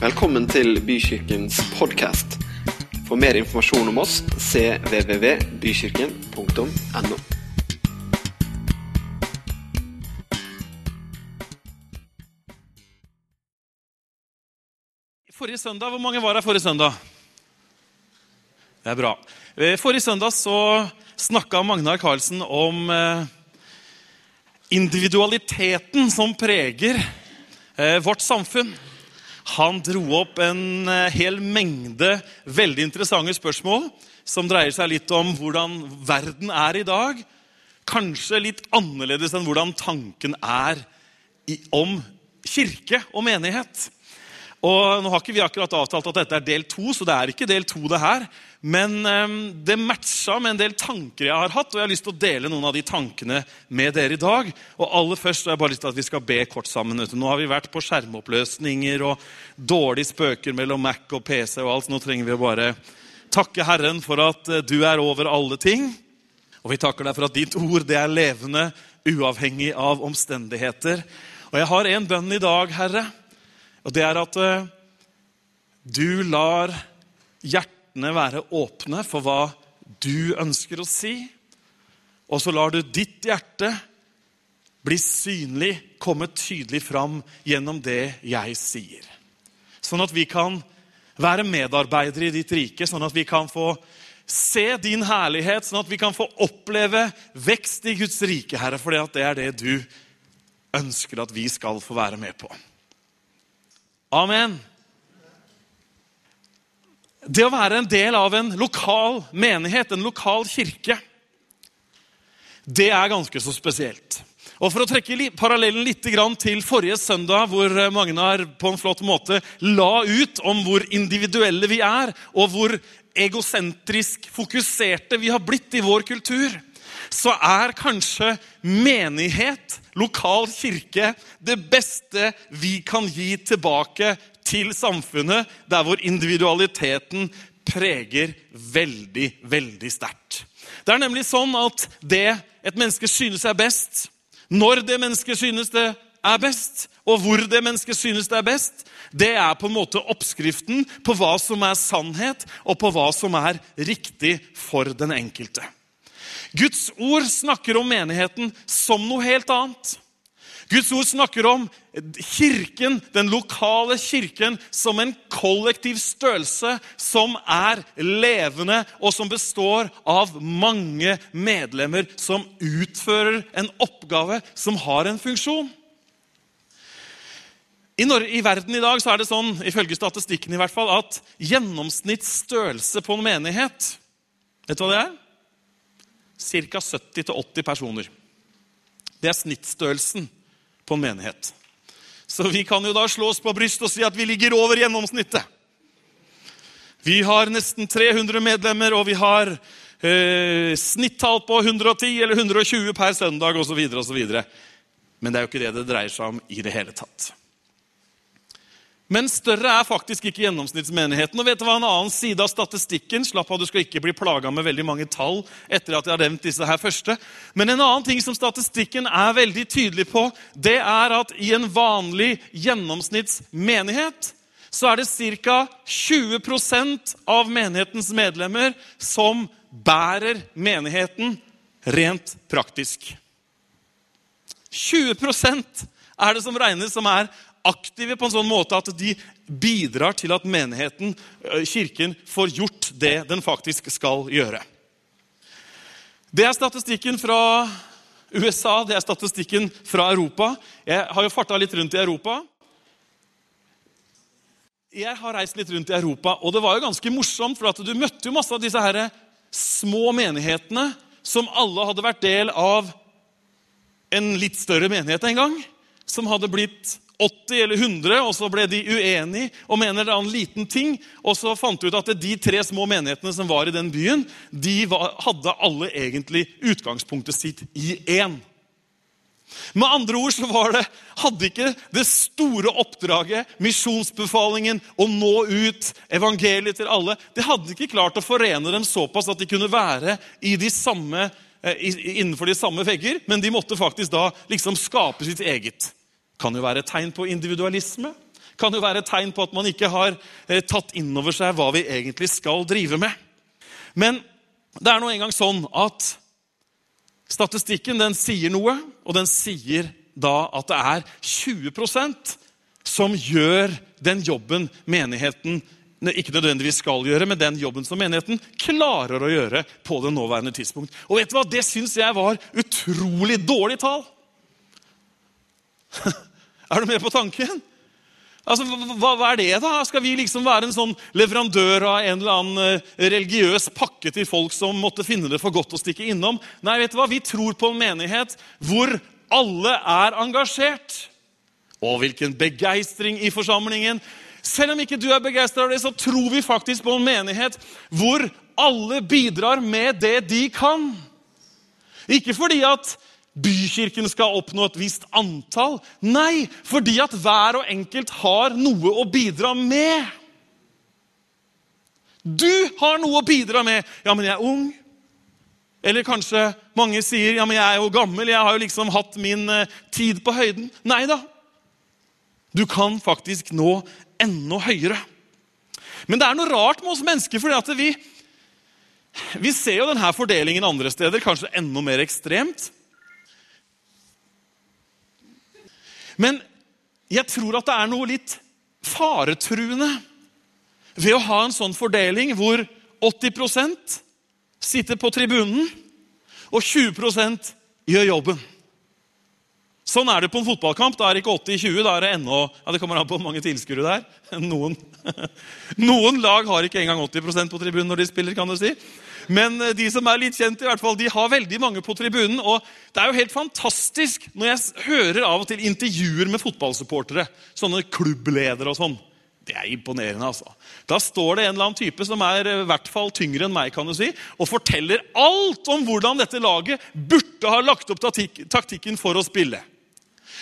Velkommen til Bykirkens podkast. For mer informasjon om oss cvvvbykirken.no. Forrige søndag, Hvor mange var her forrige søndag? Det er bra. Eh, Forrige søndag så snakka Magnar Karlsen om eh, individualiteten som preger eh, vårt samfunn. Han dro opp en eh, hel mengde veldig interessante spørsmål som dreier seg litt om hvordan verden er i dag. Kanskje litt annerledes enn hvordan tanken er om kirke og menighet. Og Nå har ikke vi akkurat avtalt at dette er del to, så det er ikke del to. det her. Men eh, det matcha med en del tanker jeg har hatt, og jeg har lyst til å dele noen av de tankene med dere i dag. Og aller først har jeg bare lyst til at vi skal be kort sammen. Nå har vi vært på skjermoppløsninger og dårlige spøker mellom Mac og PC og alt, nå trenger vi å bare takke Herren for at eh, du er over alle ting. Og vi takker deg for at ditt ord det er levende, uavhengig av omstendigheter. Og jeg har en bønn i dag, Herre. Og det er at eh, du lar hjertene være åpne for hva du ønsker å si. Og så lar du ditt hjerte bli synlig, komme tydelig fram gjennom det jeg sier. Sånn at vi kan være medarbeidere i ditt rike, sånn at vi kan få se din herlighet, sånn at vi kan få oppleve vekst i Guds rike, Herre, for det er det du ønsker at vi skal få være med på. Amen. Det å være en del av en lokal menighet, en lokal kirke, det er ganske så spesielt. Og For å trekke parallellen litt til forrige søndag, hvor Magnar på en flott måte la ut om hvor individuelle vi er, og hvor egosentrisk fokuserte vi har blitt i vår kultur, så er kanskje menighet, lokal kirke, det beste vi kan gi tilbake til samfunnet, der hvor individualiteten preger veldig, veldig sterkt. Det er nemlig sånn at det et menneske synes er best, når det mennesket synes det er best, og hvor det mennesket synes det er best, det er på en måte oppskriften på hva som er sannhet, og på hva som er riktig for den enkelte. Guds ord snakker om menigheten som noe helt annet. Guds ord snakker om kirken, den lokale kirken, som en kollektiv størrelse som er levende, og som består av mange medlemmer som utfører en oppgave som har en funksjon. I, Norge, I, verden i dag så er det sånn, ifølge statistikken i hvert fall, at gjennomsnittsstørrelse på en menighet Vet du hva det er? Ca. 70-80 personer. Det er snittstørrelsen på en menighet. Så vi kan jo da slå oss på brystet og si at vi ligger over gjennomsnittet. Vi har nesten 300 medlemmer, og vi har eh, snittall på 110 eller 120 per søndag osv. Men det er jo ikke det det dreier seg om i det hele tatt. Men større er faktisk ikke gjennomsnittsmenigheten. Og vet du hva En annen side av statistikken slapp av, Du skal ikke bli plaga med veldig mange tall etter at jeg har nevnt disse her første. Men en annen ting som statistikken er veldig tydelig på, det er at i en vanlig gjennomsnittsmenighet så er det ca. 20% av menighetens medlemmer som bærer menigheten rent praktisk. 20% er det som regnes som er aktive på en sånn måte at de bidrar til at menigheten, kirken, får gjort det den faktisk skal gjøre. Det er statistikken fra USA, det er statistikken fra Europa. Jeg har jo farta litt rundt i Europa. Jeg har reist litt rundt i Europa, og det var jo ganske morsomt. For at du møtte jo masse av disse her små menighetene som alle hadde vært del av en litt større menighet en gang. Som hadde blitt 80 eller 100, og så ble de uenige og mener det er en liten ting. Og så fant de ut at de tre små menighetene som var i den byen, de var, hadde alle egentlig utgangspunktet sitt i én. Med andre ord så var det, hadde ikke det store oppdraget, misjonsbefalingen, å nå ut evangeliet til alle Det hadde ikke klart å forene dem såpass at de kunne være de samme, eh, innenfor de samme vegger, men de måtte faktisk da liksom skape sitt eget kan jo være et tegn på individualisme. kan jo være et tegn på at man ikke har eh, tatt inn over seg hva vi egentlig skal drive med. Men det er nå engang sånn at statistikken den sier noe, og den sier da at det er 20% som gjør den jobben menigheten ikke nødvendigvis skal gjøre, men den jobben som menigheten klarer å gjøre på det nåværende tidspunkt. Og vet du hva? Det syns jeg var utrolig dårlig tall. er du med på tanken? Altså, hva, hva, er det, da? Skal vi liksom være en sånn leverandør av en eller annen eh, religiøs pakke til folk som måtte finne det for godt å stikke innom? Nei, vet du hva? Vi tror på en menighet hvor alle er engasjert. Og hvilken begeistring i forsamlingen. Selv om ikke du er begeistra av det, så tror vi faktisk på en menighet hvor alle bidrar med det de kan. Ikke fordi at bykirken skal oppnå et visst antall. Nei, fordi at hver og enkelt har noe å bidra med. Du har noe å bidra med. Ja, men jeg er ung. Eller kanskje mange sier ja, men jeg er jo gammel, jeg har jo liksom hatt min uh, tid på høyden. Nei da. Du kan faktisk nå enda høyere. Men det er noe rart med oss mennesker, for vi, vi ser jo denne fordelingen andre steder, kanskje enda mer ekstremt. Men jeg tror at det er noe litt faretruende ved å ha en sånn fordeling hvor 80% sitter på tribunen, og 20% gjør jobben. Sånn er det på en fotballkamp. Da er det ikke 80-20. da er Det ennå, ja, det kommer an på hvor mange tilskuere det er. Noen, noen lag har ikke engang 80% på tribunen når de spiller. kan du si. Men eh, de som er litt kjent, i hvert fall, de har veldig mange på tribunen. Og det er jo helt fantastisk når jeg hører av og til intervjuer med fotballsupportere. Sånne klubbledere og sånn. Det er imponerende. altså. Da står det en eller annen type som er eh, i hvert fall tyngre enn meg, kan du si, og forteller alt om hvordan dette laget burde ha lagt opp taktikken for å spille.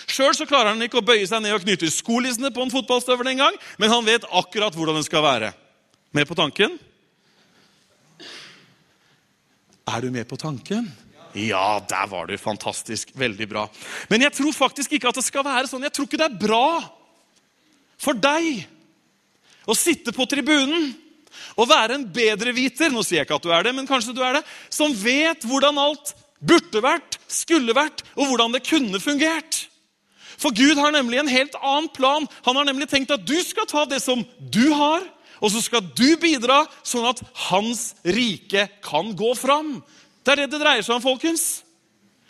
Sjøl klarer han ikke å bøye seg ned og knytte skolissene på en fotballstøvel engang, men han vet akkurat hvordan den skal være. Med på tanken? Er du med på tanken? Ja, der var du. Fantastisk. Veldig bra. Men jeg tror faktisk ikke at det skal være sånn. Jeg tror ikke det er bra for deg å sitte på tribunen og være en bedreviter Nå sier jeg ikke at du er det, men kanskje du er det. Som vet hvordan alt burde vært, skulle vært, og hvordan det kunne fungert. For Gud har nemlig en helt annen plan. Han har nemlig tenkt at du skal ta det som du har, og så skal du bidra sånn at hans rike kan gå fram. Det er det det dreier seg om, folkens.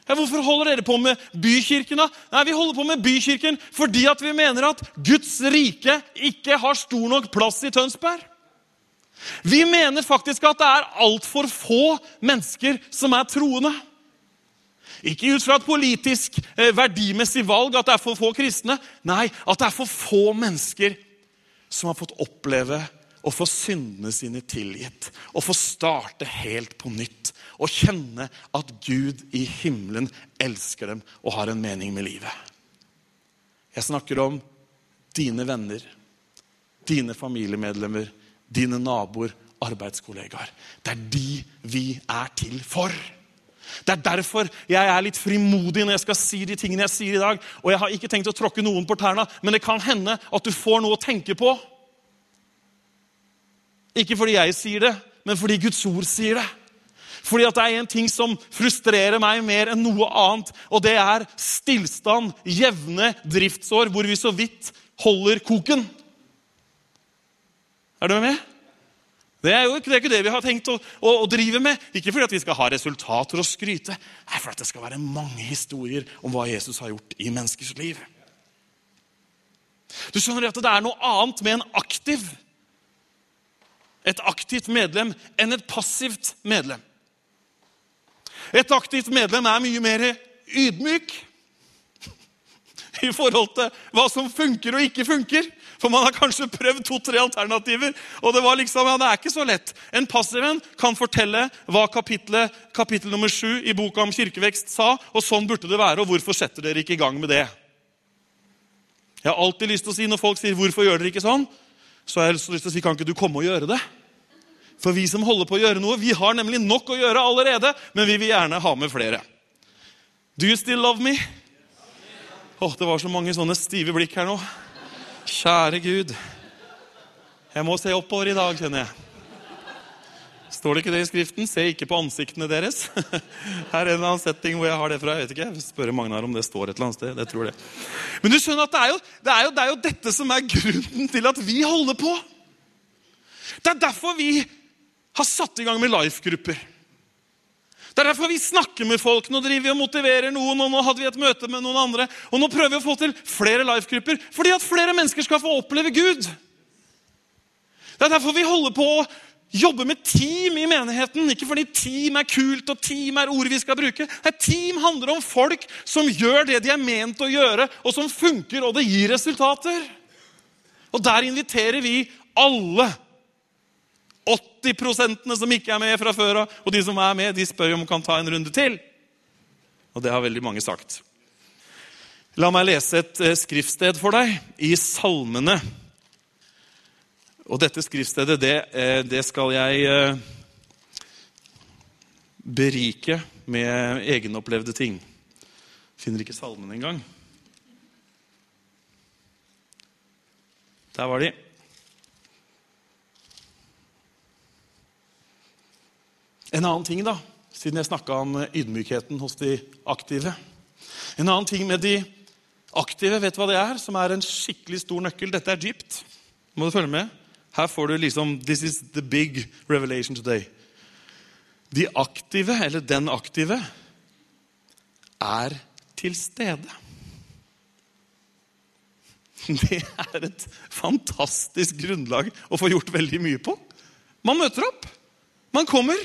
Ja, hvorfor holder dere på med bykirken? da? Nei, Vi holder på med bykirken fordi at vi mener at Guds rike ikke har stor nok plass i Tønsberg. Vi mener faktisk at det er altfor få mennesker som er troende. Ikke ut fra et politisk, eh, verdimessig valg at det er for få kristne. Nei, at det er for få mennesker som har fått oppleve å få syndene sine tilgitt, og få starte helt på nytt. Og kjenne at Gud i himmelen elsker dem og har en mening med livet. Jeg snakker om dine venner, dine familiemedlemmer, dine naboer, arbeidskollegaer. Det er de vi er til for. Det er derfor jeg er litt frimodig når jeg skal si de tingene jeg sier i dag. Og jeg har ikke tenkt å tråkke noen på tærne, men det kan hende at du får noe å tenke på. Ikke fordi jeg sier det, men fordi Guds ord sier det. Fordi at det er en ting som frustrerer meg mer enn noe annet, og det er stillstand, jevne driftsår hvor vi så vidt holder koken. Er du med? Det er jo ikke det, er ikke det vi har tenkt å, å, å, drive med. Ikke fordi at vi skal ha resultater og skryte, nei, for at det skal være mange historier om hva Jesus har gjort i menneskers liv. Du skjønner at det er noe annet med en aktiv et aktivt medlem enn et passivt medlem. Et aktivt medlem er mye mer ydmyk i forhold til hva som funker og ikke funker. For man har kanskje prøvd to-tre alternativer, og det var liksom, ja, det er ikke så lett. En passiv en kan fortelle hva kapittel, kapittel nummer sju i boka om kirkevekst sa, og sånn burde det være, og hvorfor setter dere ikke i gang med det? Jeg har alltid lyst til å si Når folk sier 'hvorfor gjør dere ikke sånn', så har jeg lyst til å si 'kan ikke du komme og gjøre det'? For vi som holder på å gjøre noe, vi har nemlig nok å gjøre allerede, men vi vil gjerne ha med flere. Do you still love me? Åh, Det var så mange sånne stive blikk her nå. Kjære Gud. Jeg må se oppover i dag, kjenner jeg. Står det ikke det i Skriften? Se ikke på ansiktene deres. Her er en eller annen setting hvor jeg har det fra. Jeg vet ikke, jeg spørre Magnar om det står et eller annet sted. Det tror jeg. Men du skjønner at det er, jo, det, er jo, det er jo dette som er grunnen til at vi holder på. Det er derfor vi har satt i gang med life-grupper. Det er derfor vi snakker med folk. Nå driver vi og motiverer noen, og nå hadde vi et møte med noen andre. Og nå prøver vi å få til flere life-grupper, fordi at flere mennesker skal få oppleve Gud. Det er derfor vi holder på jobbe med team i menigheten. Ikke fordi team er kult og team er ordet vi skal bruke. Nei, team handler om folk som gjør det de er ment å gjøre, og som funker, og det gir resultater. Og der inviterer vi alle 80% som ikke er med fra før av, og de som er med, de spør om de kan ta en runde til. Og det har veldig mange sagt. La meg lese et eh, skriftsted for deg i Salmene. Og dette skriftstedet, det, eh, det skal jeg eh, berike med egenopplevde ting. Finner ikke salmen engang. Der var de. En annen ting, da, siden jeg snakka om ydmykheten hos de aktive. En annen ting med de aktive, vet du hva det er? Som er en skikkelig stor nøkkel. Dette er dypt. Må du følge med? Her får du liksom This is the big revelation today. De aktive, eller den aktive, er til stede. Det er et fantastisk grunnlag å få gjort veldig mye på. Man møter opp. Man kommer.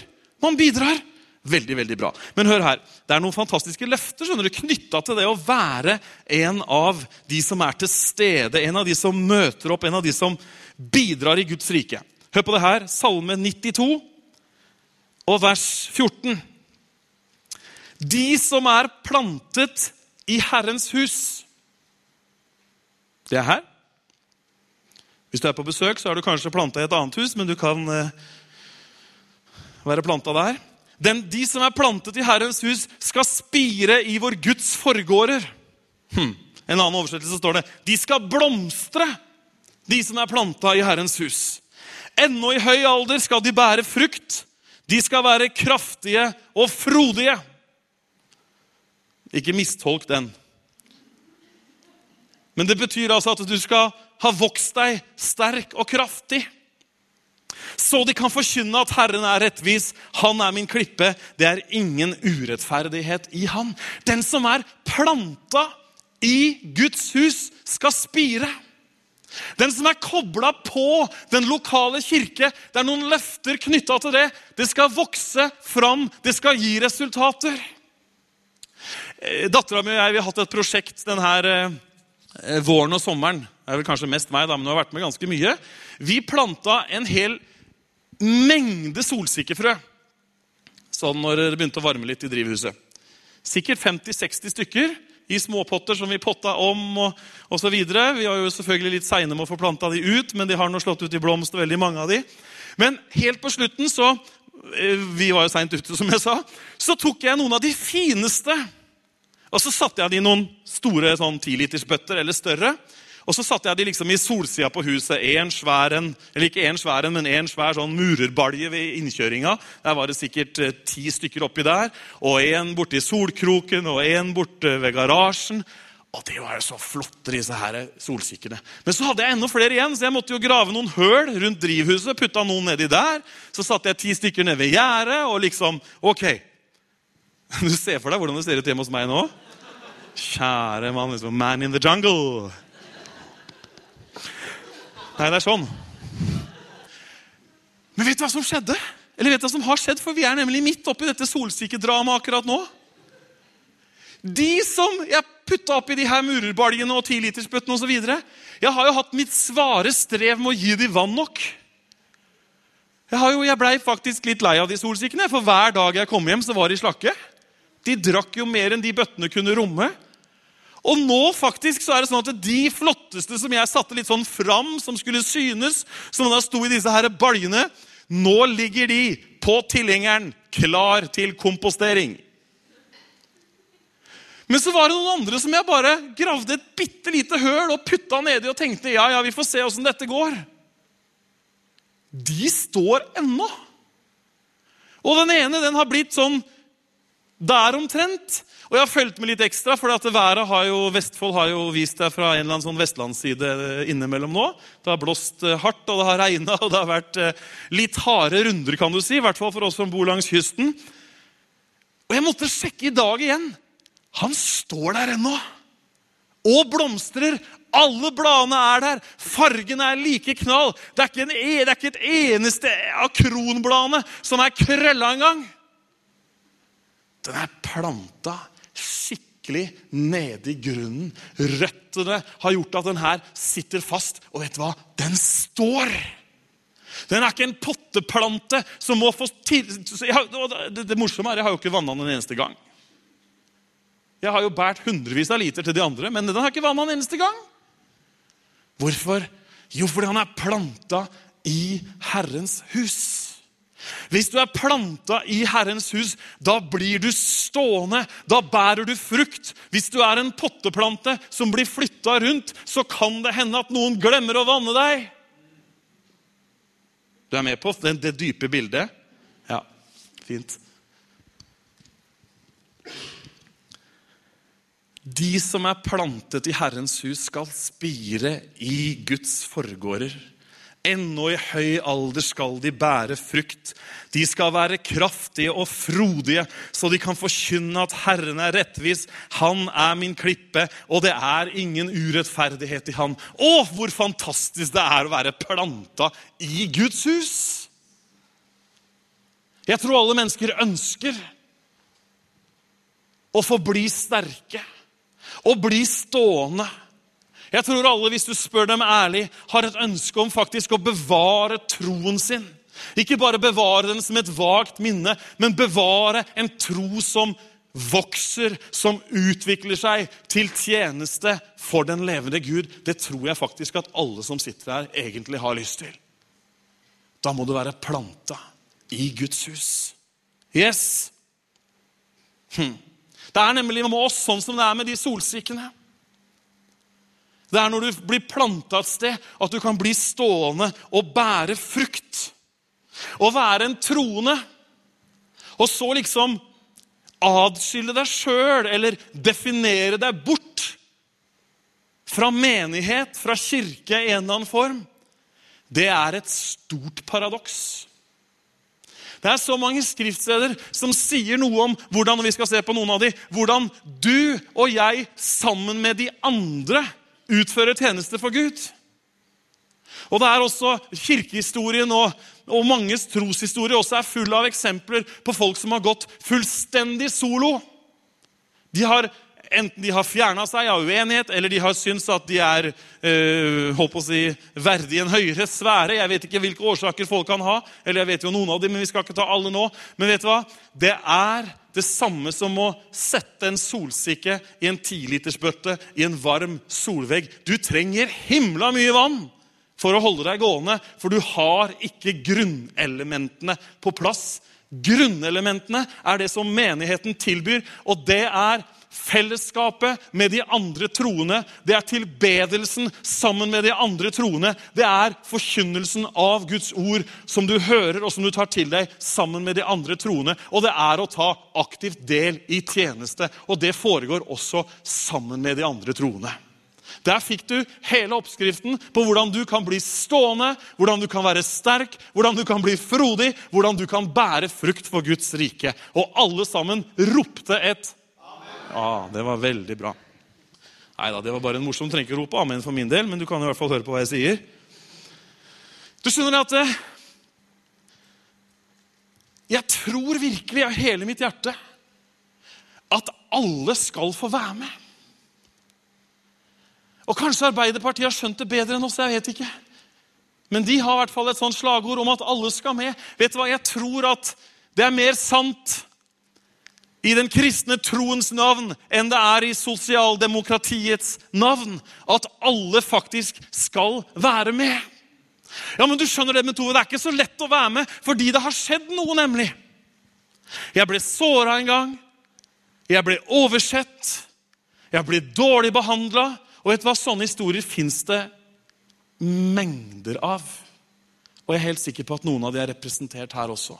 Man bidrar. Veldig, veldig bra. Men hør her. Det er noen fantastiske løfter skjønner du, knytta til det å være en av de som er til stede, en av de som møter opp, en av de som bidrar i Guds rike. Hør på det her. Salme 92 og vers 14. De som er plantet i Herrens hus Det er her. Hvis du er på besøk, så er du kanskje planta i et annet hus, men du kan eh, være planta der. Den, de som er plantet i Herrens hus, skal spire i vår Guds forgårder. Hm. En annen oversettelse står det de skal blomstre, de som er planta i Herrens hus. Ennå i høy alder skal de bære frukt. De skal være kraftige og frodige. Ikke mistolk den. Men det betyr altså at du skal ha vokst deg sterk og kraftig så de kan forkynne at Herren er rettvis. Han er min klippe. Det er ingen urettferdighet i han. Den som er planta i Guds hus, skal spire. Den som er kobla på den lokale kirke, det er noen løfter knytta til det. Det skal vokse fram, det skal gi resultater. Eh, Dattera mi og jeg vi har hatt et prosjekt denne eh, våren og sommeren. Det er vel kanskje mest meg, da, men hun har vært med ganske mye. Vi planta en hel mengde solsikkefrø sånn når det begynte å varme litt i drivhuset. Sikkert 50-60 stykker i småpotter som vi potta om. og, osv. Vi var jo selvfølgelig litt seine med å få planta de ut, men de har nå slått ut i blomst. veldig mange av de. Men helt på slutten så eh, Vi var jo seint ute, som jeg sa. Så tok jeg noen av de fineste. Og så satte jeg de i noen store sånn 10-litersbøtter eller større. Og så satte jeg de liksom i solsida på huset. En svær en, eller ikke en svær en, men en svær sånn murerbalje ved innkjøringa. Der var det sikkert eh, ti stykker oppi der. Og en borte i solkroken og en borte ved garasjen. Og det var jo så flotte, disse her solsikkene. Men så hadde jeg enda flere igjen, så jeg måtte jo grave noen høl rundt drivhuset. Putta noen nedi der. Så satte jeg ti stykker nede ved gjerdet og liksom Ok. Du ser for deg hvordan det ser ut hjemme hos meg nå? Kjære mann. Liksom, man in the jungle. Nei, det er sånn. Men vet du hva som skjedde? Eller vet du hva som har skjedd? For vi er nemlig midt oppi dette solsikkedramaet akkurat nå. De som jeg putta oppi de her murerbaljene og tilitersbøttene osv. Jeg har jo hatt mitt svare strev med å gi dem vann nok. Jeg, har jeg blei faktisk litt lei av de solsikkene, for hver dag jeg kom hjem, så var de slakke. De drakk jo mer enn de bøttene kunne romme. Og nå faktisk så er det sånn at de flotteste som jeg satte litt sånn fram, som skulle synes, som da sto i disse her baljene, nå ligger de på tilhengeren klar til kompostering. Men så var det noen andre som jeg bare gravde et bitte lite høl og putta nedi og tenkte ja, ja, vi får se åssen dette går. De står ennå. Og den ene den har blitt sånn der omtrent. Og jeg har fulgt med litt ekstra, for været har jo, Vestfold har jo vist deg fra en eller annen sånn vestlandsside innimellom nå. Det har blåst eh, hardt, og det har regna, og det har vært eh, litt harde runder, kan du si. I hvert fall for oss som bor langs kysten. Og jeg måtte sjekke i dag igjen. Han står der ennå. Og blomstrer. Alle bladene er der. Fargene er like knall. Det er ikke, en, e, det er ikke et eneste av kronbladene som er krølla engang. Den er planta skikkelig nede i grunnen. Røttene har gjort at den her sitter fast. Og vet du hva? Den står! Den er ikke en potteplante som må få til... Det, morsomme er jeg har jo ikke vanna den en eneste gang. Jeg har jo båret hundrevis av liter til de andre, men den har ikke vanna en eneste gang. Hvorfor? Jo, fordi han er planta i Herrens hus. Hvis du er planta i Herrens hus, da blir du stående. Da bærer du frukt. Hvis du er en potteplante som blir flytta rundt, så kan det hende at noen glemmer å vanne deg. Du er med på det, det dype bildet? Ja, fint. De som er plantet i Herrens hus, skal spire i Guds forgårder. Ennå i høy alder skal de bære frukt. De skal være kraftige og frodige, så de kan forkynne at Herren er rettvis. Han er min klippe, og det er ingen urettferdighet i Han. Å, hvor fantastisk det er å være planta i Guds hus! Jeg tror alle mennesker ønsker å få bli sterke og bli stående. Jeg tror alle, hvis du spør dem ærlig, har et ønske om faktisk å bevare troen sin. Ikke bare bevare den som et vagt minne, men bevare en tro som vokser, som utvikler seg til tjeneste for den levende Gud. Det tror jeg faktisk at alle som sitter her, egentlig har lyst til. Da må du være planta i Guds hus. Yes. Hm. Det er nemlig med oss sånn som det er med de solsikkene. Det er når du blir planta et sted, at du kan bli stående og bære frukt. Å være en troende, og så liksom adskille deg sjøl eller definere deg bort fra menighet, fra kirke i en eller annen form, det er et stort paradoks. Det er så mange skriftsteder som sier noe om hvordan vi skal se på noen av de, hvordan du og jeg sammen med de andre utfører tjeneste for Gud. Og det er også Kirkehistorien og, og manges troshistorie også er full av eksempler på folk som har gått fullstendig solo. De har enten de har fjerna seg av uenighet, eller de har syntes at de er øh, håper å si, verdig en høyere sfære. Jeg vet ikke hvilke årsaker folk kan ha, eller jeg vet jo noen av dem, men vi skal ikke ta alle nå. Men vet du hva? Det er det samme som å sette en solsikke i en tilitersbøtte i en varm solvegg. Du trenger himla mye vann for å holde deg gående, for du har ikke grunnelementene på plass. Grunnelementene er det som menigheten tilbyr, og det er fellesskapet med de andre troende. Det er tilbedelsen sammen med de andre troende. Det er forkynnelsen av Guds ord som du hører og som du tar til deg sammen med de andre troende. Og det er å ta aktivt del i tjeneste. Og det foregår også sammen med de andre troende. Der fikk du hele oppskriften på hvordan du kan bli stående, hvordan du kan være sterk, hvordan du kan bli frodig, hvordan du kan bære frukt for Guds rike. Og alle sammen ropte et Ah, det var veldig bra. Nei da, det var bare en morsom. Trenger ikke rope amen for min del, men du kan i hvert fall høre på hva jeg sier. Du skjønner at eh, Jeg tror virkelig av hele mitt hjerte at alle skal få være med. Og Kanskje Arbeiderpartiet har skjønt det bedre enn oss. jeg vet ikke. Men de har i hvert fall et sånt slagord om at alle skal med. Vet du hva? Jeg tror at det er mer sant i den kristne troens navn enn det er i sosialdemokratiets navn. At alle faktisk skal være med. Ja, men du skjønner Det med Tove, det er ikke så lett å være med fordi det har skjedd noe, nemlig. Jeg ble såra en gang. Jeg ble oversett. Jeg ble dårlig behandla. Og vet du hva? sånne historier fins det mengder av. Og jeg er helt sikker på at noen av de er representert her også.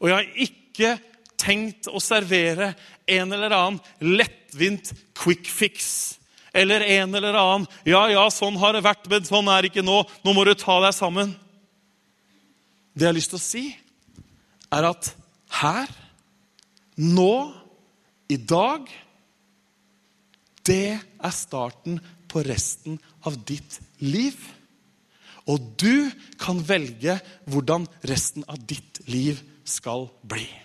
Og jeg har ikke tenkt å servere en eller annen lettvint quick fix. Eller en eller annen 'Ja, ja, sånn har det vært, men sånn er det ikke nå. Nå må du ta deg sammen.' Det jeg har lyst til å si, er at her, nå, i dag Det er starten på resten av ditt liv. Og du kan velge hvordan resten av ditt liv skal bli.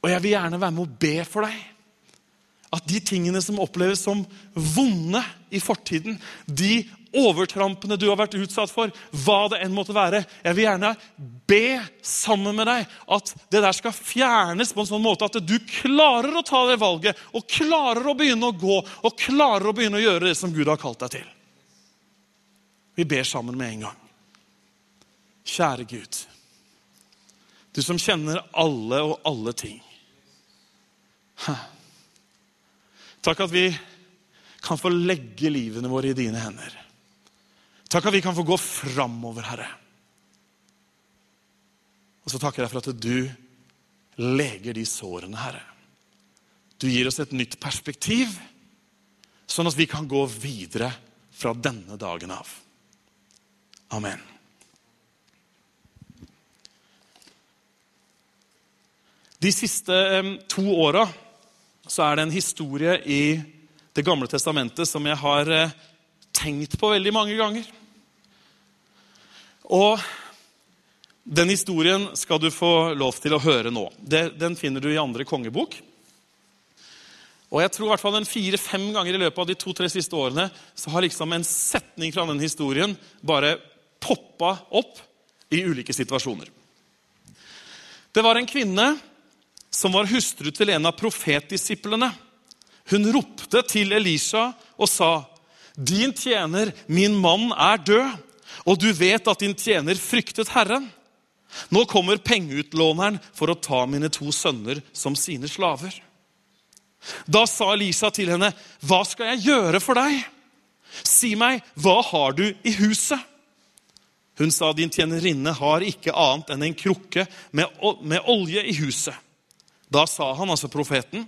Og jeg vil gjerne være med å be for deg. At de tingene som oppleves som vonde i fortiden, de overtrampene du har vært utsatt for, hva det enn måtte være Jeg vil gjerne be sammen med deg at det der skal fjernes på en sånn måte at du klarer å ta det valget, og klarer å begynne å gå, og klarer å begynne å gjøre det som Gud har kalt deg til. Vi ber sammen med en gang. Kjære Gud, du som kjenner alle og alle ting. Takk at vi kan få legge livene våre i dine hender. Takk at vi kan få gå framover, Herre. Og så takker jeg for at du leger de sårene, Herre. Du gir oss et nytt perspektiv, sånn at vi kan gå videre fra denne dagen av. Amen. De siste to åra så er det en historie i Det gamle testamentet som jeg har eh, tenkt på veldig mange ganger. Og den historien skal du få lov til å høre nå. Den finner du i andre kongebok. Og jeg tror i hvert fall fire-fem ganger i løpet av de to-tre siste årene så har liksom en setning fra den historien bare poppa opp i ulike situasjoner. Det var en kvinne som var hustru til en av profetdisiplene. Hun ropte til Elisha og sa, 'Din tjener, min mann, er død, og du vet at din tjener fryktet Herren.' 'Nå kommer pengeutlåneren for å ta mine to sønner som sine slaver.' Da sa Elisha til henne, 'Hva skal jeg gjøre for deg?' 'Si meg, hva har du i huset?' Hun sa, 'Din tjenerinne har ikke annet enn en krukke med, olje i huset.' Da sa han, altså profeten,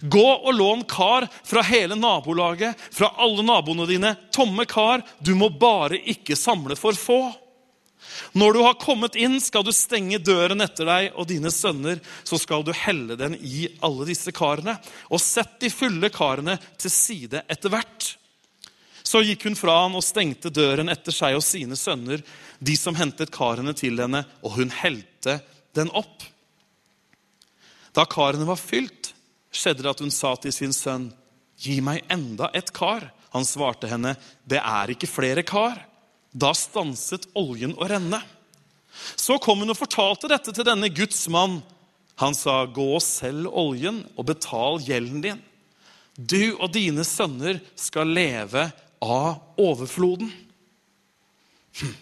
Gå og lån kar fra hele nabolaget, fra alle naboene dine. Tomme kar, du må bare ikke samle for få. Når du har kommet inn, skal du stenge døren etter deg og dine sønner. Så skal du helle den i alle disse karene, og sett de fulle karene til side etter hvert. Så gikk hun fra han og stengte døren etter seg og sine sønner, de som hentet karene til henne, og hun helte den opp. Da karene var fylt, skjedde det at hun sa til sin sønn, 'Gi meg enda et kar.' Han svarte henne, 'Det er ikke flere kar.' Da stanset oljen å renne. Så kom hun og fortalte dette til denne Guds mann. Han sa, 'Gå og selg oljen og betal gjelden din.' 'Du og dine sønner skal leve av overfloden.' Hm.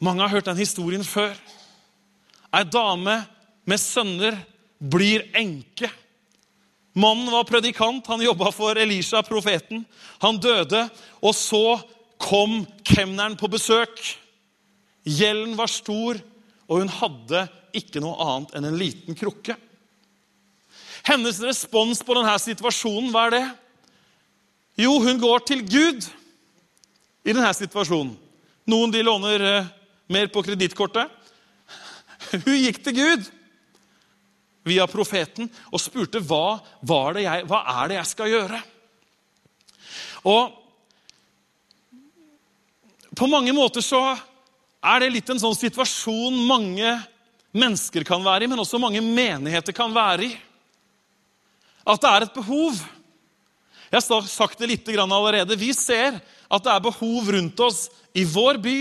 Mange har hørt den historien før. Ei dame med sønner blir enke. Mannen var predikant, han jobba for Elisha, profeten. Han døde, og så kom kemneren på besøk. Gjelden var stor, og hun hadde ikke noe annet enn en liten krukke. Hennes respons på denne situasjonen, hva er det? Jo, hun går til Gud i denne situasjonen. Noen de låner eh, mer på kredittkortet. Hun gikk til Gud via profeten og spurte hva, jeg, hva er det jeg skal gjøre. Og på mange måter så er det litt en sånn situasjon mange mennesker kan være i, men også mange menigheter kan være i. At det er et behov. Jeg har sagt det litt allerede. Vi ser at det er behov rundt oss i vår by,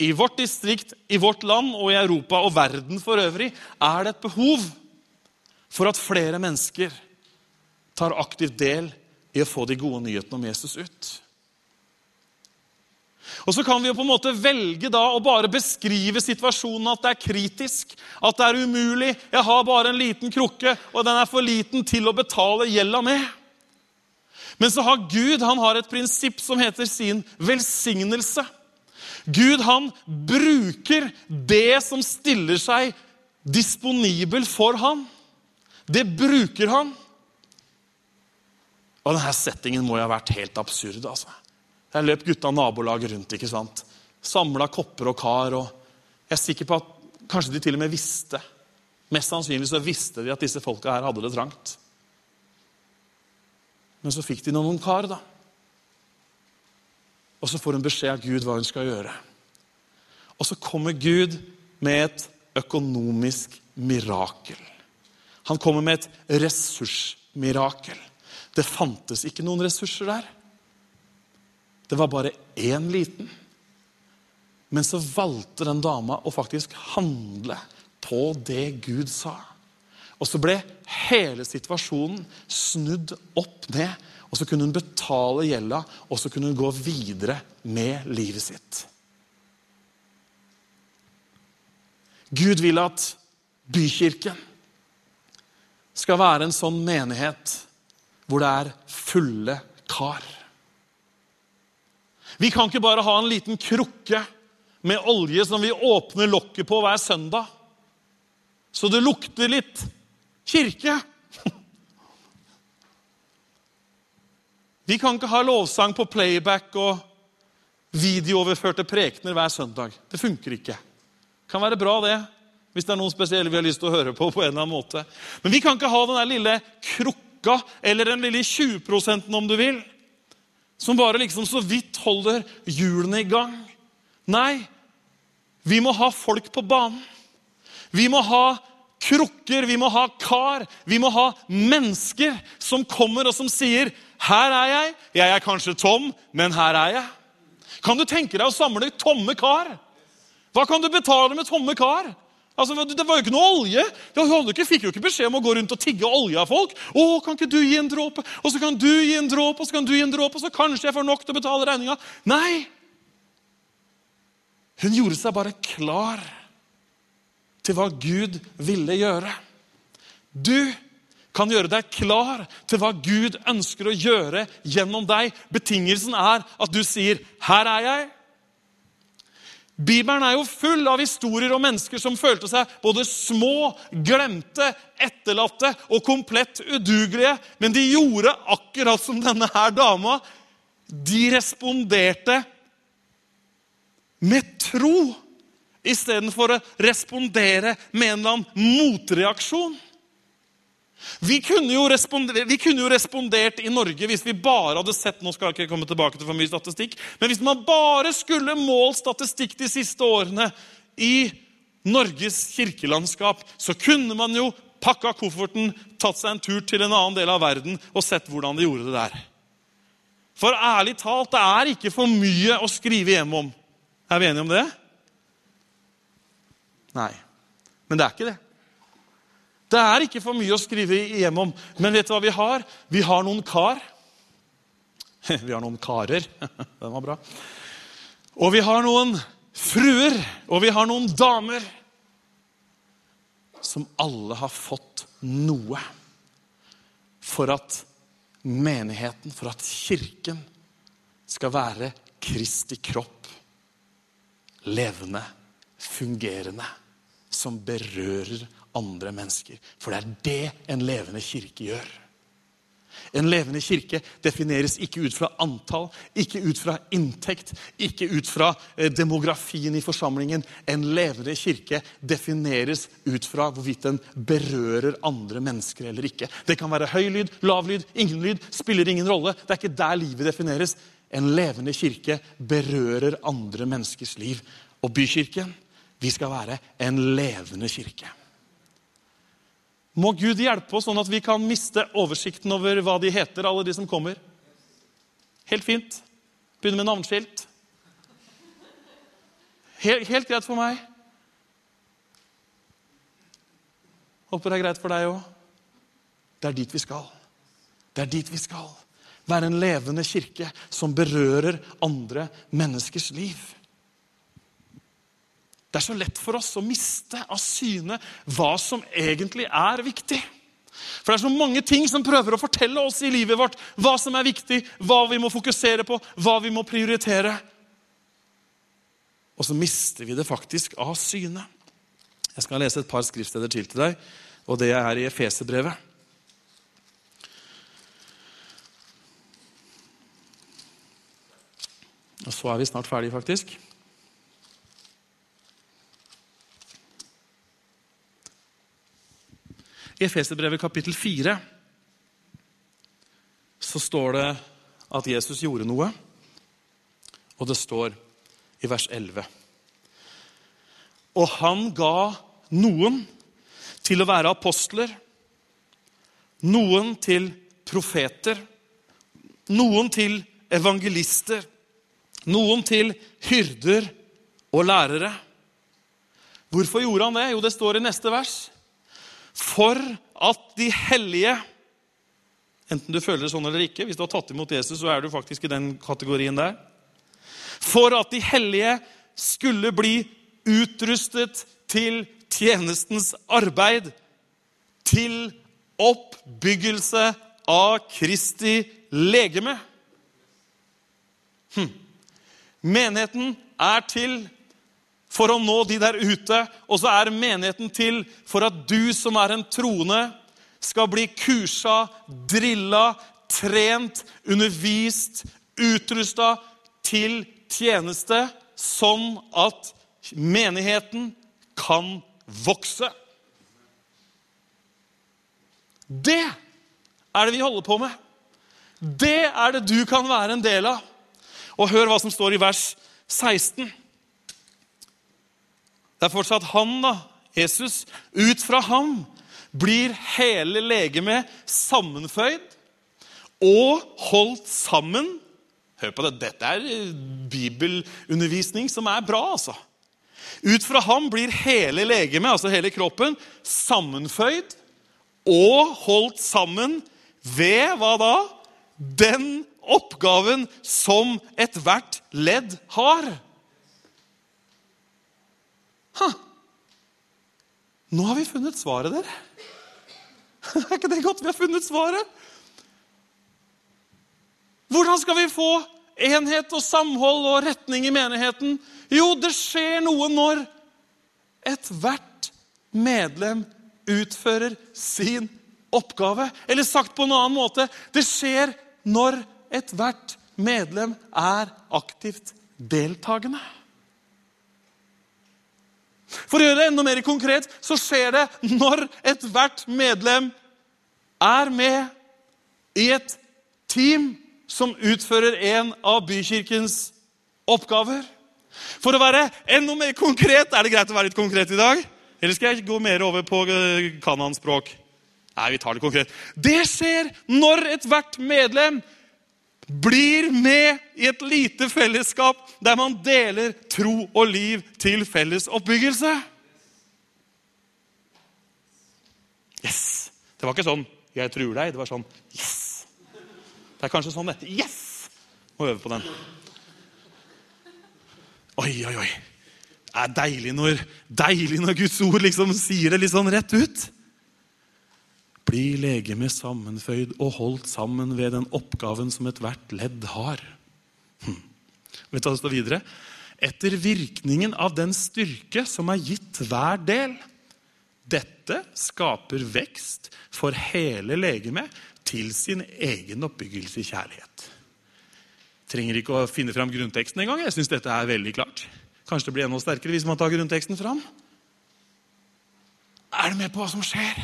i vårt distrikt, i vårt land og i Europa og verden for øvrig. Er det et behov for at flere mennesker tar aktivt del i å få de gode nyhetene om Jesus ut. Og så kan vi jo på en måte velge da å bare beskrive situasjonen at det er kritisk, at det er umulig. Jeg har bare en liten krukke, og den er for liten til å betale gjelda med. Men så har Gud han har et prinsipp som heter sin velsignelse. Gud han bruker det som stiller seg disponibel for han. Det bruker han. Og denne settingen må jo ha vært helt absurd. altså. Der løp gutta nabolaget rundt. ikke sant? Samla kopper og kar. og Jeg er sikker på at kanskje de til og med visste Mest sannsynlig så visste de at disse folka her hadde det trangt. Men så fikk de noen kar, da. Og så får hun beskjed av Gud hva hun skal gjøre. Og så kommer Gud med et økonomisk mirakel. Han kommer med et ressursmirakel. Det fantes ikke noen ressurser der. Det var bare én liten. Men så valgte den dama å faktisk handle på det Gud sa. Og så ble hele situasjonen snudd opp ned. Og så kunne hun betale gjelda, og så kunne hun gå videre med livet sitt. Gud vil at bykirken skal være en sånn menighet hvor det er fulle kar. Vi kan ikke bare ha en liten krukke med olje som vi åpner lokket på hver søndag, så det lukter litt kirke. Vi kan ikke ha lovsang på playback og videooverførte prekener hver søndag. Det funker ikke. Det kan være bra, det, hvis det er noen spesielle vi har lyst til å høre på. på en eller annen måte. Men vi kan ikke ha den lille krukka eller den lille 20 om du vil, som bare liksom så vidt holder hjulene i gang. Nei, vi må ha folk på banen. Vi må ha krukker, vi må ha kar, vi må ha mennesker som kommer og som sier 'Her er jeg. Jeg er kanskje tom, men her er jeg.' Kan du tenke deg å samle tomme kar? Hva kan du betale med tomme kar? Altså, Det var jo ikke noe olje. Hun fikk jo ikke beskjed om å gå rundt og tigge olje av folk. 'Å, kan ikke du gi en dråpe?' Og så kan du gi en dråpe, og så kan du gi en dråpe, og så kanskje jeg får nok til å betale regninga. Nei! Hun gjorde seg bare klar til hva Gud ville gjøre. Du kan gjøre deg klar til hva Gud ønsker å gjøre gjennom deg. Betingelsen er at du sier, 'Her er jeg'. Bibelen er jo full av historier om mennesker som følte seg både små, glemte, etterlatte og komplett udugelige. Men de gjorde akkurat som denne her dama. De responderte med tro istedenfor å respondere med en eller annen motreaksjon. Vi kunne, vi kunne, jo respondert i Norge hvis vi bare hadde sett nå skal jeg ikke komme tilbake til for mye statistikk, men hvis man bare skulle målt statistikk de siste årene i Norges kirkelandskap, så kunne man jo pakka kofferten, tatt seg en tur til en annen del av verden og sett hvordan de gjorde det der. For ærlig talt, det er ikke for mye å skrive hjem om. Er vi enige om det? Nei. Men det er ikke det. Det er ikke for mye å skrive hjem om. Men vet du hva vi har? Vi har noen kar. Vi har noen karer. Den var bra. Og vi har noen fruer, og vi har noen damer som alle har fått noe for at menigheten, for at kirken, skal være Kristi kropp. Levende, fungerende, som berører andre mennesker. For det er det en levende kirke gjør. En levende kirke defineres ikke ut fra antall, ikke ut fra inntekt, ikke ut fra eh, demografien i forsamlingen. En levende kirke defineres ut fra hvorvidt den berører andre mennesker eller ikke. Det kan være høy lyd, lav lyd, ingen lyd, spiller ingen rolle. Det er ikke der livet defineres. En levende kirke berører andre menneskers liv. Og Bykirken, vi skal være en levende kirke. Må Gud hjelpe oss sånn at vi kan miste oversikten over hva de heter, alle de som kommer? Helt fint. Begynne med navneskilt. Helt, helt greit for meg. Håper det er greit for deg òg. Det er dit vi skal. Det er dit vi skal. være en levende kirke som berører andre menneskers liv. Det er så lett for oss å miste av syne hva som egentlig er viktig. For det er så mange ting som prøver å fortelle oss i livet vårt hva som er viktig, hva vi må fokusere på, hva vi må prioritere. Og så mister vi det faktisk av syne. Jeg skal lese et par skriftsteder til til deg, og det er i Efeserbrevet. Og så er vi snart ferdige, faktisk. I Efeserbrevet kapittel 4 så står det at Jesus gjorde noe, og det står i vers 11 Og han ga noen til å være apostler, noen til profeter, noen til evangelister noen til hyrder og lærere. Hvorfor gjorde han det? Jo, det står i neste vers. For at de hellige Enten du føler det sånn eller ikke. Hvis du har tatt imot Jesus, så er du faktisk i den kategorien der. For at de hellige skulle bli utrustet til tjenestens arbeid. Til oppbyggelse av Kristi legeme. Hm. Menigheten er til for å nå de der ute, og så er menigheten til for at du som er en troende, skal bli kursa, drilla, trent, undervist, utrusta til tjeneste, sånn at menigheten kan vokse. Det er det vi holder på med. Det er det du kan være en del av. Og hør hva som står i vers 16. Det er fortsatt han, da, Jesus. Ut fra ham blir hele legemet sammenføyd og holdt sammen. Hør på det. Dette er bibelundervisning som er bra, altså. Ut fra ham blir hele legemet, altså hele kroppen, sammenføyd og holdt sammen ved hva da? Den oppgaven som ethvert ledd har. Nå har vi funnet svaret, dere. Er ikke det godt vi har funnet svaret? Hvordan skal vi få enhet og samhold og retning i menigheten? Jo, det skjer noe når ethvert medlem utfører sin oppgave. Eller sagt på en annen måte det skjer når ethvert medlem er aktivt deltakende. For å gjøre det enda mer konkret så skjer det når ethvert medlem er med i et team som utfører en av bykirkens oppgaver. For å være enda mer konkret Er det greit å være litt konkret i dag? Eller skal jeg gå mer over på eh, kananspråk? Nei, vi tar det konkret. Det skjer når ethvert medlem blir med i et lite fellesskap der man deler tro og liv til felles oppbyggelse. Yes! Det var ikke sånn 'jeg tror deg'. Det var sånn 'yes'. Det er kanskje sånn dette. Yes! Må øve på den. Oi, oi, oi. Det er deilig når, deilig når Guds ord liksom sier det litt sånn rett ut blir legemet sammenføyd og holdt sammen ved den oppgaven som ethvert ledd har. Hm. Vet du hva det videre? Etter virkningen av den styrke som er gitt hver del. Dette skaper vekst for hele legemet til sin egen oppbyggelse i kjærlighet. Trenger ikke å finne fram grunnteksten engang. Jeg synes dette er veldig klart. Kanskje det blir enda sterkere hvis man tar grunnteksten fram. Er du med på hva som skjer?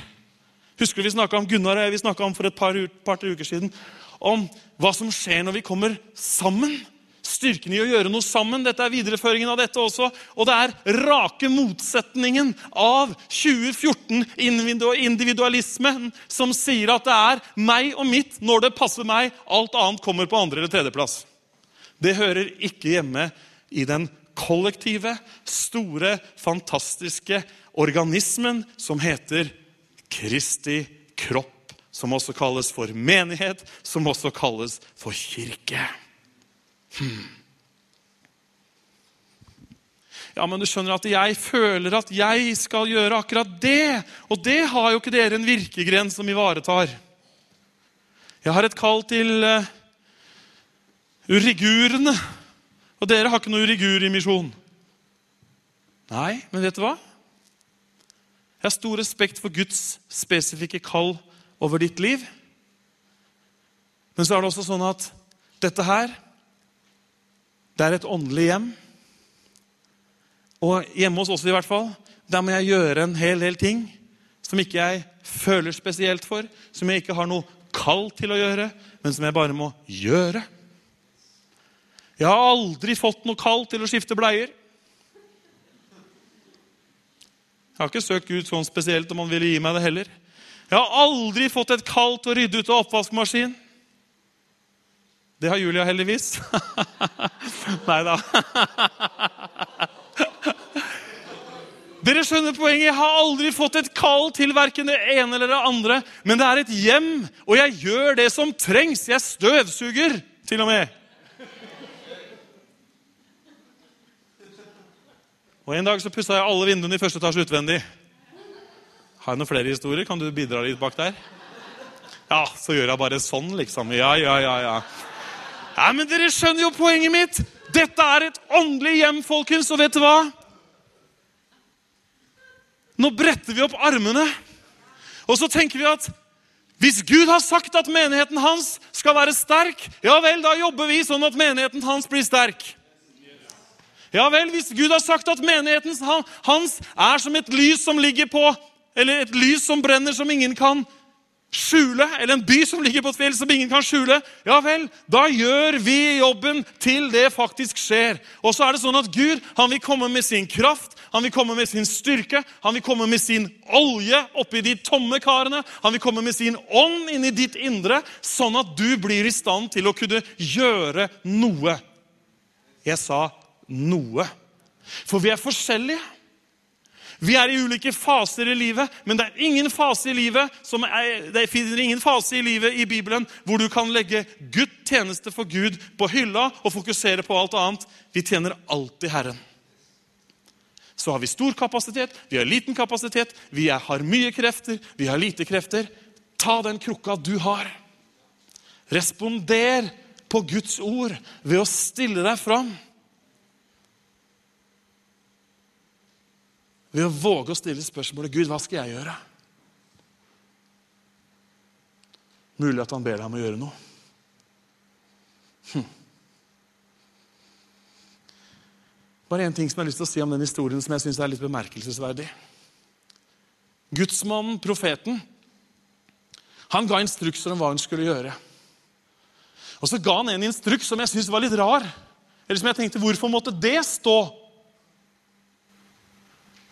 Husker du vi snakka om Gunnar og jeg vi om for et par, par uker siden om hva som skjer når vi kommer sammen? Styrken i å gjøre noe sammen. Dette er videreføringen av dette også. Og det er rake motsetningen av 2014-individualismen som sier at det er meg og mitt når det passer meg. Alt annet kommer på andre- eller tredjeplass. Det hører ikke hjemme i den kollektive, store, fantastiske organismen som heter Kristi kropp som også kalles for menighet, som også kalles for kirke. Hmm. Ja, men du skjønner at jeg føler at jeg skal gjøre akkurat det. Og det har jo ikke dere en virkegren som ivaretar. Jeg har et kall til uh, urigurene. Og dere har ikke noe urigur i misjon. Nei, men vet du hva? Jeg har stor respekt for Guds spesifikke kall over ditt liv. Men så er det også sånn at dette her, det er et åndelig hjem. Og hjemme hos oss i hvert fall, der må jeg gjøre en hel del ting som ikke jeg føler spesielt for, som jeg ikke har noe kall til å gjøre, men som jeg bare må gjøre. Jeg har aldri fått noe kall til å skifte bleier. Jeg har ikke søkt Gud sånn spesielt om han ville gi meg det heller. Jeg har aldri fått et kall til å rydde ut av oppvaskmaskinen. Det har Julia heldigvis. Nei da. Dere skjønner poenget. Jeg har aldri fått et kall til verken det ene eller det andre. Men det er et hjem, og jeg gjør det som trengs. Jeg støvsuger, til og med. Og En dag så pussa jeg alle vinduene i første etasje utvendig. Har jeg noen flere historier? Kan du bidra litt bak der? Ja, så gjør jeg bare sånn, liksom. Ja, ja, ja, ja. Nei, Men dere skjønner jo poenget mitt! Dette er et åndelig hjem, folkens. Og vet du hva? Nå bretter vi opp armene, og så tenker vi at hvis Gud har sagt at menigheten hans skal være sterk, ja vel, da jobber vi sånn at menigheten hans blir sterk. Ja vel, hvis Gud har sagt at menigheten hans er som et lys som ligger på Eller et lys som brenner, som ingen kan skjule, eller en by som ligger på et fjell som ingen kan skjule, ja vel, da gjør vi jobben til det faktisk skjer. Og så er det sånn at Gud han vil komme med sin kraft, han vil komme med sin styrke, han vil komme med sin olje oppi de tomme karene. Han vil komme med sin ånd inni ditt indre, sånn at du blir i stand til å kunne gjøre noe. Jeg sa noe. For vi er forskjellige. Vi er i ulike faser i livet, men det er ingen fase i livet som er, det finner ingen fase i livet i Bibelen hvor du kan legge Gud tjeneste for Gud på hylla og fokusere på alt annet. Vi tjener alltid Herren så har vi stor kapasitet, vi har liten kapasitet, vi har mye krefter, vi har lite krefter. Ta den krukka du har. Responder på Guds ord ved å stille deg fram. Ved å våge å stille spørsmålet Gud, hva skal jeg gjøre? Mulig at han ber deg om å gjøre noe. Hm. Bare én ting som jeg har lyst til å si om den historien som jeg synes er litt bemerkelsesverdig. Gudsmannen, profeten, han ga instrukser om hva han skulle gjøre. Og så ga han en instruks som jeg syntes var litt rar. Eller som jeg tenkte, Hvorfor måtte det stå?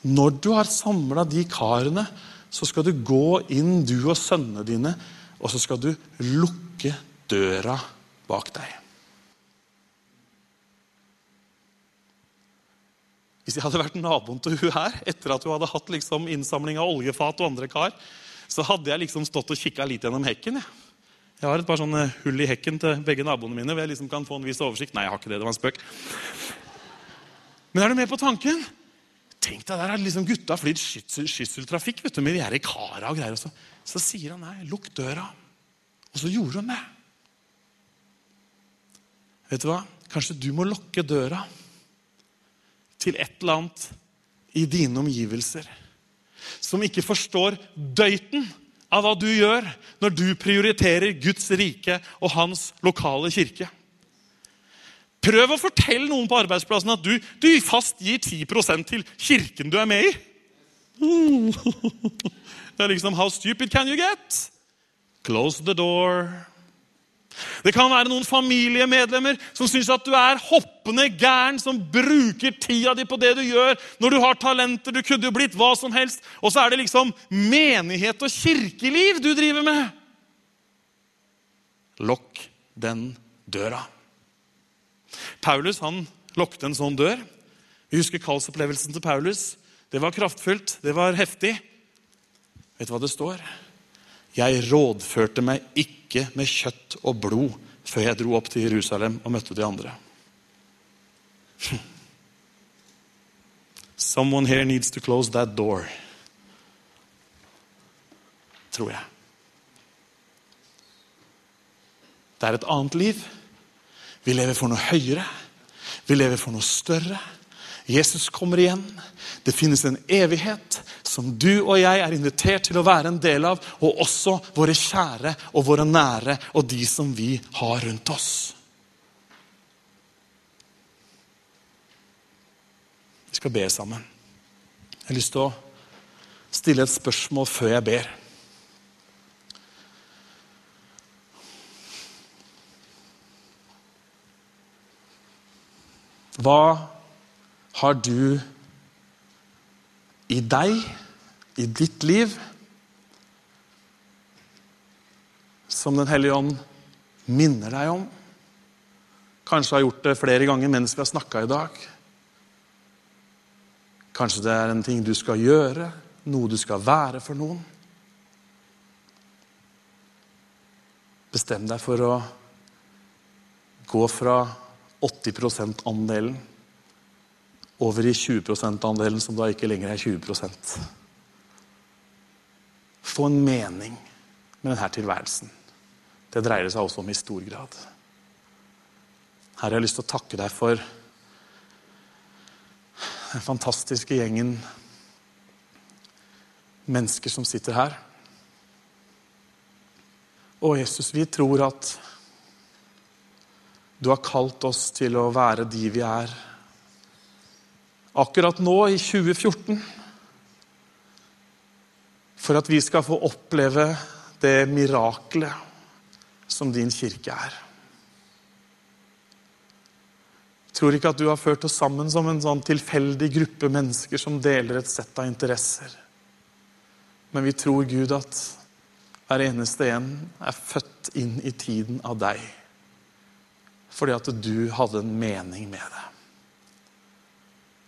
Når du har samla de karene, så skal du gå inn, du og sønnene dine, og så skal du lukke døra bak deg. Hvis jeg hadde vært naboen til hun her, etter at hun hadde hatt liksom innsamling av oljefat og andre kar, så hadde jeg liksom stått og kikka litt gjennom hekken. Jeg. jeg har et par sånne hull i hekken til begge naboene mine. hvor jeg liksom kan få en viss oversikt. Nei, jeg har ikke det. Det var en spøk. Men er du med på tanken? Tenk deg, Der har liksom gutta flydd skysseltrafikk vet du, med de kara og greier. Og så, så sier han nei, lukk døra. Og så gjorde han det. Vet du hva? Kanskje du må lukke døra til et eller annet i dine omgivelser. Som ikke forstår døyten av hva du gjør når du prioriterer Guds rike og hans lokale kirke. Prøv å fortelle noen på arbeidsplassen at du, du fast gir 10% til kirken du er med i. Det er liksom How stupid can you get? Close the door. Det kan være noen familiemedlemmer som syns at du er hoppende gæren, som bruker tida di på det du gjør, når du har talenter, du kunne jo blitt hva som helst, og så er det liksom menighet og kirkeliv du driver med. Lokk den døra. Paulus han lokket en sånn dør. Vi husker kallsopplevelsen til Paulus. Det var kraftfullt, det var heftig. Vet du hva det står? Jeg rådførte meg ikke med kjøtt og blod før jeg dro opp til Jerusalem og møtte de andre. Someone here needs to close that door. Tror jeg. Det er et annet liv. Vi lever for noe høyere. Vi lever for noe større. Jesus kommer igjen. Det finnes en evighet som du og jeg er invitert til å være en del av, og også våre kjære og våre nære og de som vi har rundt oss. Vi skal be sammen. Jeg har lyst til å stille et spørsmål før jeg ber. Hva har du i deg, i ditt liv, som Den hellige ånd minner deg om? Kanskje har gjort det flere ganger mens vi har snakka i dag. Kanskje det er en ting du skal gjøre, noe du skal være for noen. Bestem deg for å gå fra 80 %-andelen over i 20 %-andelen, som da ikke lenger er 20 Få en mening med denne tilværelsen. Det dreier det seg også om i stor grad. Her har jeg lyst til å takke deg for den fantastiske gjengen mennesker som sitter her. Og Jesus, vi tror at du har kalt oss til å være de vi er akkurat nå, i 2014. For at vi skal få oppleve det miraklet som din kirke er. Jeg tror ikke at du har ført oss sammen som en sånn tilfeldig gruppe mennesker som deler et sett av interesser. Men vi tror, Gud, at hver eneste en er født inn i tiden av deg fordi at du hadde en mening med det.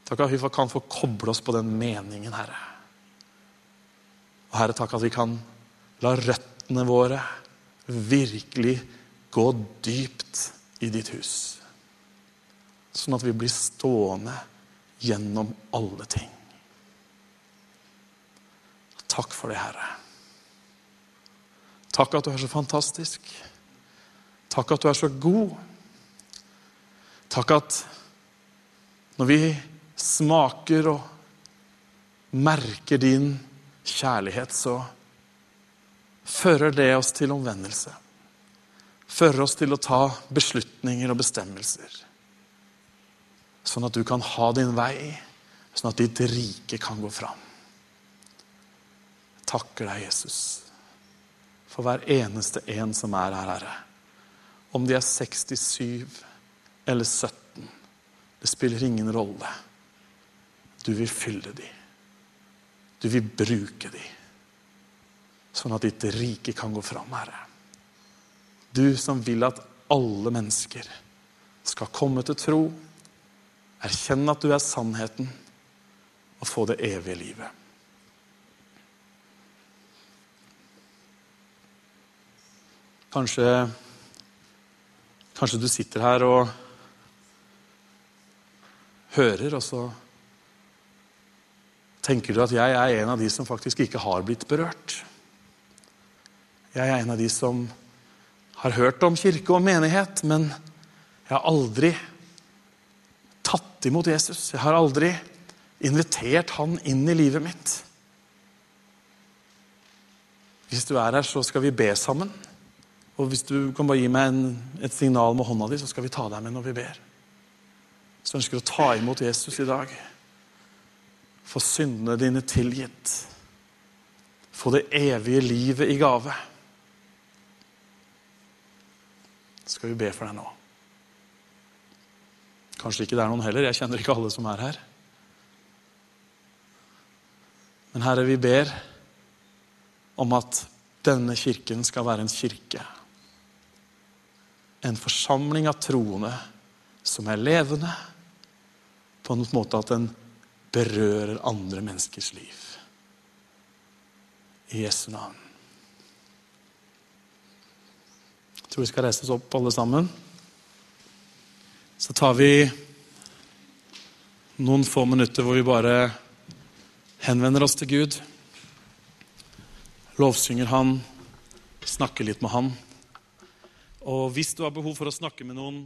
Takk at vi kan få koble oss på den meningen, Herre. Og Herre, takk at vi kan la røttene våre virkelig gå dypt i ditt hus. Sånn at vi blir stående gjennom alle ting. Takk for det, Herre. Takk at du er så fantastisk. Takk at du er så god. Takk at når vi smaker og merker din kjærlighet, så fører det oss til omvendelse. Fører oss til å ta beslutninger og bestemmelser. Sånn at du kan ha din vei, sånn at ditt rike kan gå fram. Jeg takker deg, Jesus, for hver eneste en som er her, Herre. Om de er 67 eller 17. Det spiller ingen rolle. Du vil fylle de. Du vil bruke de. Sånn at ditt rike kan gå fram, Herre. Du som vil at alle mennesker skal komme til tro, erkjenne at du er sannheten, og få det evige livet. Kanskje, kanskje du sitter her og hører, og så tenker du at jeg er en av de som faktisk ikke har blitt berørt. Jeg er en av de som har hørt om kirke og menighet, men jeg har aldri tatt imot Jesus. Jeg har aldri invitert han inn i livet mitt. Hvis du er her, så skal vi be sammen. Og hvis du kan bare gi meg en, et signal med hånda di, så skal vi ta deg med når vi ber som ønsker å ta imot Jesus i dag. Få syndene dine tilgitt. Få det evige livet i gave. Skal vi be for deg nå? Kanskje ikke det er noen heller. Jeg kjenner ikke alle som er her. Men Herre, vi ber om at denne kirken skal være en kirke. En forsamling av troende som er levende, på en måte at den berører andre menneskers liv. I Jesu navn. Jeg tror vi skal reise oss opp, alle sammen. Så tar vi noen få minutter hvor vi bare henvender oss til Gud. Lovsynger Han, snakker litt med Han. Og hvis du har behov for å snakke med noen